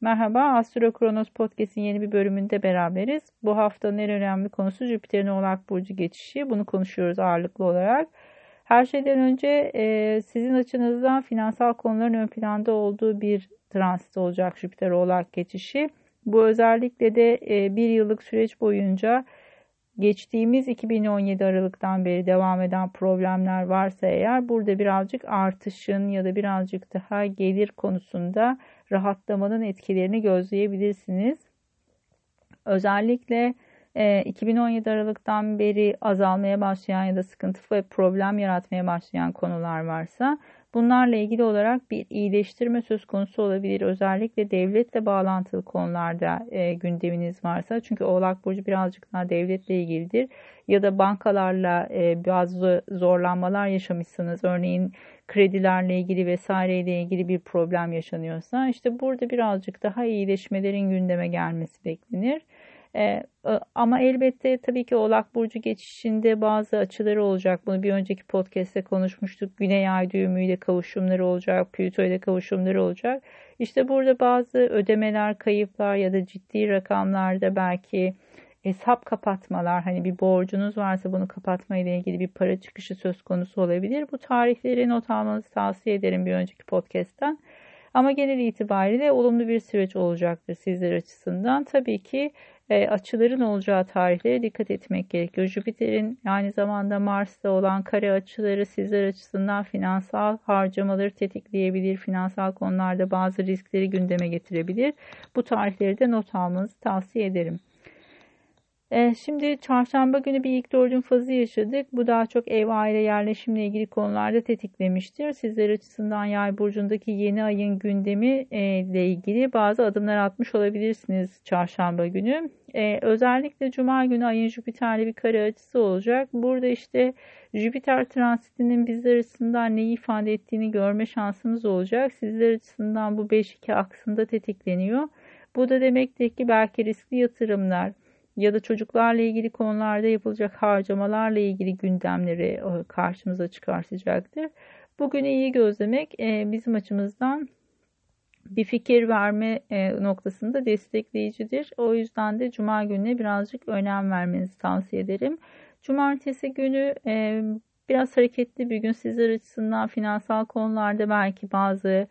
Merhaba, Astro Kronos Podcast'in yeni bir bölümünde beraberiz. Bu haftanın en önemli konusu Jüpiter'in Oğlak Burcu geçişi. Bunu konuşuyoruz ağırlıklı olarak. Her şeyden önce e, sizin açınızdan finansal konuların ön planda olduğu bir transit olacak Jüpiter Oğlak geçişi. Bu özellikle de e, bir yıllık süreç boyunca geçtiğimiz 2017 Aralık'tan beri devam eden problemler varsa eğer burada birazcık artışın ya da birazcık daha gelir konusunda rahatlamanın etkilerini gözleyebilirsiniz. Özellikle 2017 e, Aralık'tan beri azalmaya başlayan ya da sıkıntı ve problem yaratmaya başlayan konular varsa Bunlarla ilgili olarak bir iyileştirme söz konusu olabilir. Özellikle devletle bağlantılı konularda e, gündeminiz varsa. Çünkü Oğlak Burcu birazcık daha devletle ilgilidir. Ya da bankalarla e, bazı zorlanmalar yaşamışsınız. Örneğin kredilerle ilgili vesaireyle ilgili bir problem yaşanıyorsa işte burada birazcık daha iyileşmelerin gündeme gelmesi beklenir. Ee, ama elbette tabii ki Oğlak Burcu geçişinde bazı açıları olacak. Bunu bir önceki podcast'te konuşmuştuk. Güney ay düğümüyle kavuşumları olacak, Plüto ile kavuşumları olacak. İşte burada bazı ödemeler, kayıplar ya da ciddi rakamlarda belki hesap kapatmalar hani bir borcunuz varsa bunu kapatma ile ilgili bir para çıkışı söz konusu olabilir. Bu tarihleri not almanızı tavsiye ederim bir önceki podcast'ten. Ama genel itibariyle olumlu bir süreç olacaktır sizler açısından. Tabii ki e, açıların olacağı tarihlere dikkat etmek gerekiyor. Jüpiter'in aynı zamanda Mars'ta olan kare açıları sizler açısından finansal harcamaları tetikleyebilir. Finansal konularda bazı riskleri gündeme getirebilir. Bu tarihleri de not almanızı tavsiye ederim. E, şimdi çarşamba günü bir ilk dördün fazı yaşadık. Bu daha çok ev aile yerleşimle ilgili konularda tetiklemiştir. Sizler açısından yay burcundaki yeni ayın gündemi e, ile ilgili bazı adımlar atmış olabilirsiniz çarşamba günü. E, özellikle cuma günü ayın Jüpiter'li bir kare açısı olacak. Burada işte Jüpiter transitinin bizler açısından neyi ifade ettiğini görme şansımız olacak. Sizler açısından bu 5-2 aksında tetikleniyor. Bu da demektir ki belki riskli yatırımlar, ya da çocuklarla ilgili konularda yapılacak harcamalarla ilgili gündemleri e, karşımıza çıkartacaktır. Bugünü iyi gözlemek e, bizim açımızdan bir fikir verme e, noktasında destekleyicidir. O yüzden de cuma gününe birazcık önem vermenizi tavsiye ederim. Cumartesi günü biraz hareketli bir gün sizler açısından finansal konularda belki bazı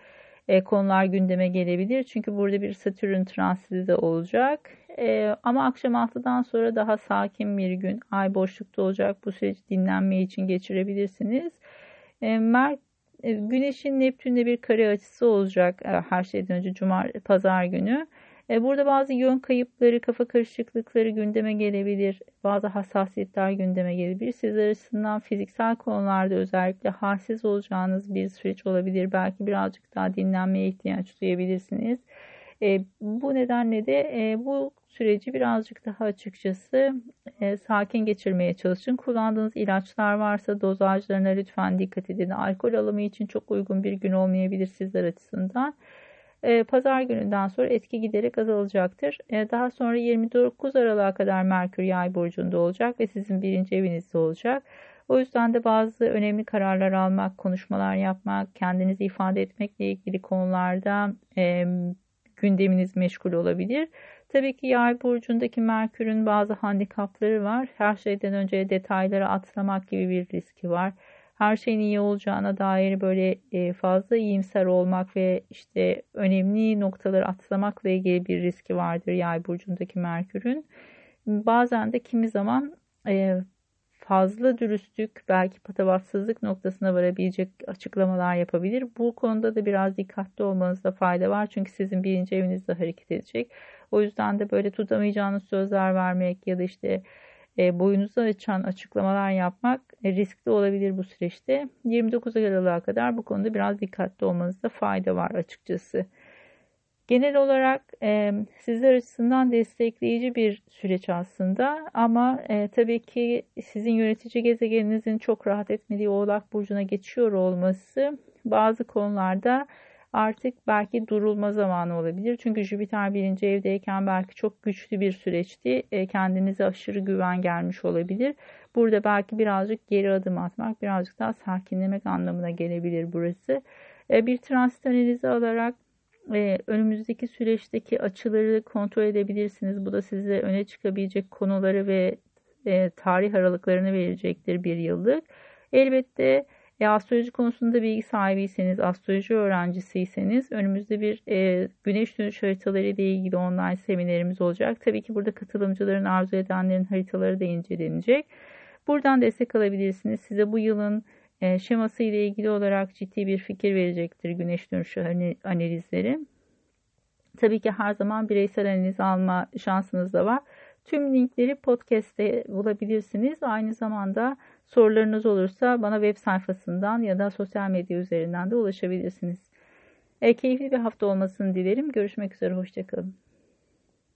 konular gündeme gelebilir. Çünkü burada bir Satürn transiti de olacak. E, ama akşam 6'dan sonra daha sakin bir gün. Ay boşlukta olacak. Bu süreci dinlenme için geçirebilirsiniz. E, Mer e, Güneşin Neptün'de bir kare açısı olacak e, her şeyden önce Cuma, Pazar günü. E, burada bazı yön kayıpları, kafa karışıklıkları gündeme gelebilir. Bazı hassasiyetler gündeme gelebilir. Sizler açısından fiziksel konularda özellikle halsiz olacağınız bir süreç olabilir. Belki birazcık daha dinlenmeye ihtiyaç duyabilirsiniz. E, bu nedenle de e, bu süreci birazcık daha açıkçası e, sakin geçirmeye çalışın. Kullandığınız ilaçlar varsa dozajlarına lütfen dikkat edin. Alkol alımı için çok uygun bir gün olmayabilir sizler açısından. E, Pazar gününden sonra etki giderek azalacaktır. E, daha sonra 29 Aralık'a kadar Merkür Yay burcunda olacak ve sizin birinci evinizde olacak. O yüzden de bazı önemli kararlar almak, konuşmalar yapmak, kendinizi ifade etmekle ilgili konularda e, gündeminiz meşgul olabilir. Tabii ki yay burcundaki Merkür'ün bazı handikapları var. Her şeyden önce detayları atlamak gibi bir riski var. Her şeyin iyi olacağına dair böyle e, fazla iyimser olmak ve işte önemli noktaları atlamakla ilgili bir riski vardır yay burcundaki Merkür'ün. Bazen de kimi zaman e, fazla dürüstlük belki patavatsızlık noktasına varabilecek açıklamalar yapabilir. Bu konuda da biraz dikkatli olmanızda fayda var. Çünkü sizin birinci evinizde hareket edecek. O yüzden de böyle tutamayacağınız sözler vermek ya da işte e, boyunuzu açan açıklamalar yapmak e, riskli olabilir bu süreçte. 29 Aralık'a kadar bu konuda biraz dikkatli olmanızda fayda var açıkçası. Genel olarak e, sizler açısından destekleyici bir süreç aslında ama e, tabii ki sizin yönetici gezegeninizin çok rahat etmediği Oğlak Burcu'na geçiyor olması bazı konularda artık belki durulma zamanı olabilir. Çünkü Jüpiter birinci evdeyken belki çok güçlü bir süreçti. E, kendinize aşırı güven gelmiş olabilir. Burada belki birazcık geri adım atmak, birazcık daha sakinlemek anlamına gelebilir burası. E, bir transit analizi alarak e, önümüzdeki süreçteki açıları kontrol edebilirsiniz. Bu da size öne çıkabilecek konuları ve tarih aralıklarını verecektir bir yıllık. Elbette e, astroloji konusunda bilgi sahibiyseniz, astroloji öğrencisiyseniz önümüzde bir e, güneş dönüş haritaları ile ilgili online seminerimiz olacak. Tabii ki burada katılımcıların arzu edenlerin haritaları da incelenecek. Buradan destek alabilirsiniz. Size bu yılın e, şeması ile ilgili olarak ciddi bir fikir verecektir güneş dönüşü analizleri. Tabii ki her zaman bireysel analiz alma şansınız da var. Tüm linkleri podcast'te bulabilirsiniz. Aynı zamanda sorularınız olursa bana web sayfasından ya da sosyal medya üzerinden de ulaşabilirsiniz. E, keyifli bir hafta olmasını dilerim. Görüşmek üzere, hoşçakalın.